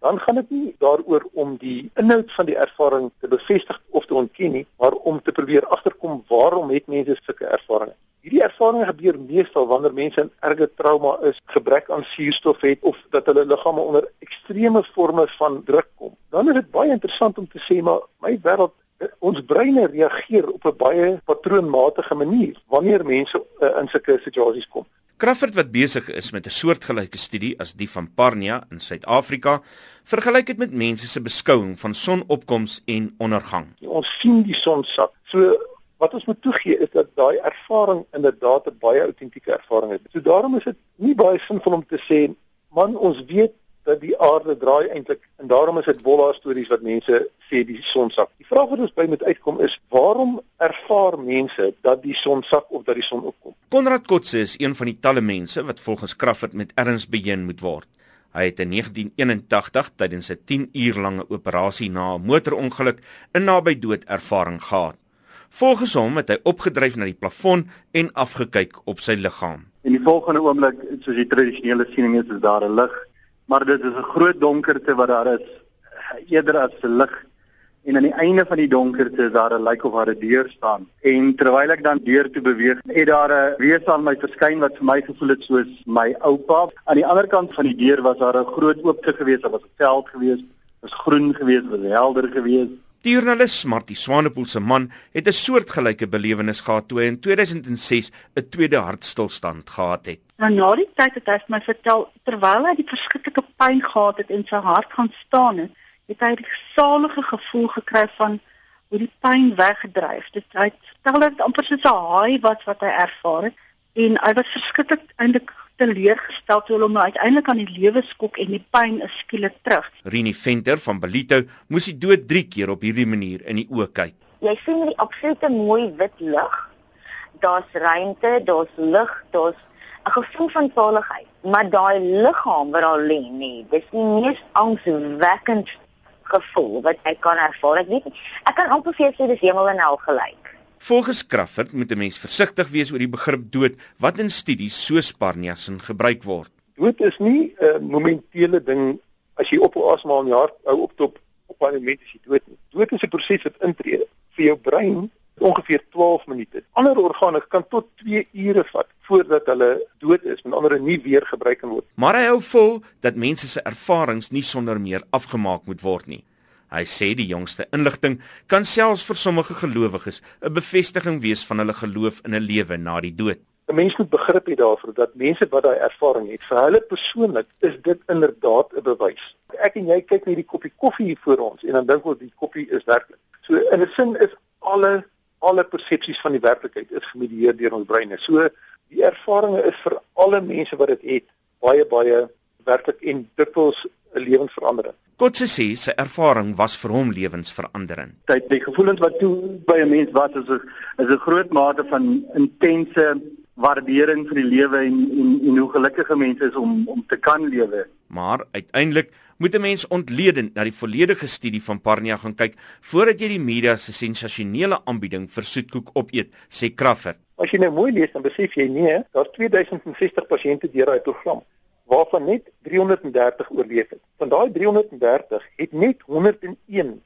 dan gaan dit nie daaroor om die inhoud van die ervaring te bevestig of te ontken nie, maar om te probeer agterkom waarom het mense sulke ervarings. Hierdie ervarings gebeur meestal wanneer mense in erge trauma is, gebrek aan suurstof het of dat hulle liggame onder ekstreme forme van druk kom. Dan is dit baie interessant om te sê maar my wêreld ons breine reageer op 'n baie patroonmatige manier wanneer mense uh, in sulke situasies kom. Crawford wat besig is met 'n soortgelyke studie as die van Parnia in Suid-Afrika, vergelyk dit met mense se beskouing van sonopkoms en ondergang. Ons sien die son sak. So wat ons moet toegee is dat daai ervaring inderdaad 'n baie autentieke ervaring is. So daarom is dit nie baie sinvol om te sê man ons weet dat die aarde draai eintlik en daarom is dit bolla stories wat mense sê die son sak. Die vraag wat ons by moet uitkom is waarom ervaar mense dat die son sak of dat die son opkom? Konrad Kotse is een van die talle mense wat volgens Crawford met erns beheen moet word. Hy het in 1981 tydens 'n 10 uur lange operasie na 'n motorongeluk 'n naby dood ervaring gehad. Volgens hom het hy opgedryf na die plafon en afgekyk op sy liggaam. In die volgende oomblik, soos die tradisionele siening is, is daar 'n lig maar dit is 'n groot donkerte wat daar is eerder as 'n lig. En aan die einde van die donkerte is daar 'n lijk of waar 'n deur staan. En terwyl ek dan deur toe beweeg het daar 'n wese aan my verskyn wat vir my gevoel het soos my oupa. Aan die ander kant van die deur was daar 'n groot oopte gewees. Daar was 'n veld gewees was groen gewees was helder gewees. Die joernalis Martie Swanepoel se man het 'n soortgelyke belewenis gehad toe hy in 2006 'n tweede hartstilstand gehad het. Nou na die tyd het hy my vertel terwyl hy die verskriklike pyn gehad het en sy hart gaan staan het, het hy 'n salige gevoel gekry van hoe die pyn weggedryf. Dit hy vertel dat dit amper soos 'n haai was wat hy ervaar het en hy was verskriklik eintlik teleurgestel toe hom nou uiteindelik aan die lewe skok en die pyn is skielik terug. Rini Venter van Belito moes die dood 3 keer op hierdie manier in die oë kyk. Jy sien die absolute mooi wit lig. Daar's ruimte, daar's lig, daar's 'n gevoel van veiligheid. Maar daai liggaam wat daar lê, nee, dis die mees angswekkend gevoel wat ek kan ervaar. Ek weet ek kan amper vir jou sê dis hemel en hel gelyk. Volgens Crawford moet 'n mens versigtig wees oor die begrip dood wat in studies soos Parniasin gebruik word. Dood is nie 'n uh, momentele ding as jy op asemhaal in jou hart hou op tot op parlement as jy dood nie. Dood is 'n proses wat intree vir jou brein ongeveer 12 minute. Ander organe kan tot 2 ure vat voordat hulle dood is, met ander nie weer gebruik kan word. Maar hy hou vol dat mense se ervarings nie sonder meer afgemaak moet word nie. Hy sê die jongste inligting kan selfs vir sommige gelowiges 'n bevestiging wees van hulle geloof in 'n lewe na die dood. 'n Mens moet begrip hê daarvoor dat mense wat daai ervaring het, vir hulle persoonlik is dit inderdaad 'n bewys. Ek en jy kyk na hierdie koppie koffie hier voor ons en dan dink ons die koffie is werklik. So in 'n sin is alle alle persepsies van die werklikheid is gemedieer deur ons breine. So die ervarings is vir alle mense wat dit het baie baie werklik en dikwels 'n lewensverandering. Kotse sê sy ervaring was vir hom lewensveranderend. Hy die gevoelens wat toe by 'n mens was is 'n is 'n groot mate van intense waardering vir die lewe en en en hoe gelukkige mense is om om te kan lewe. Maar uiteindelik moet 'n mens ontledend na die volledige studie van Parnia gaan kyk voordat jy die media se sensasionele aanbieding vir soetkoek opeet, sê Crawford. As jy nou mooi lees dan besef jy nee, daar's 2060 pasiënte deur daai program waarvan net 330 oorleef het. Van daai 330 het net 101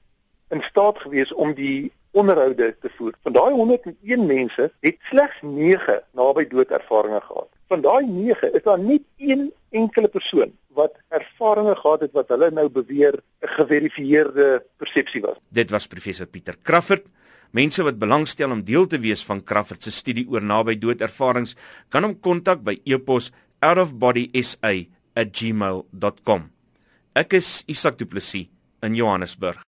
in staat gewees om die onderhoude te voer. Van daai 101 mense het slegs 9 naby dood ervarings gehad. Van daai 9 is daar net een enkele persoon wat ervarings gehad het wat hulle nou beweer 'n geverifieerde persepsie was. Dit was professor Pieter Crawford. Mense wat belangstel om deel te wees van Crawford se studie oor naby dood ervarings, kan hom kontak by e-pos outofbodysa@gmail.com. Ek is Isak Du Plessis in Johannesburg.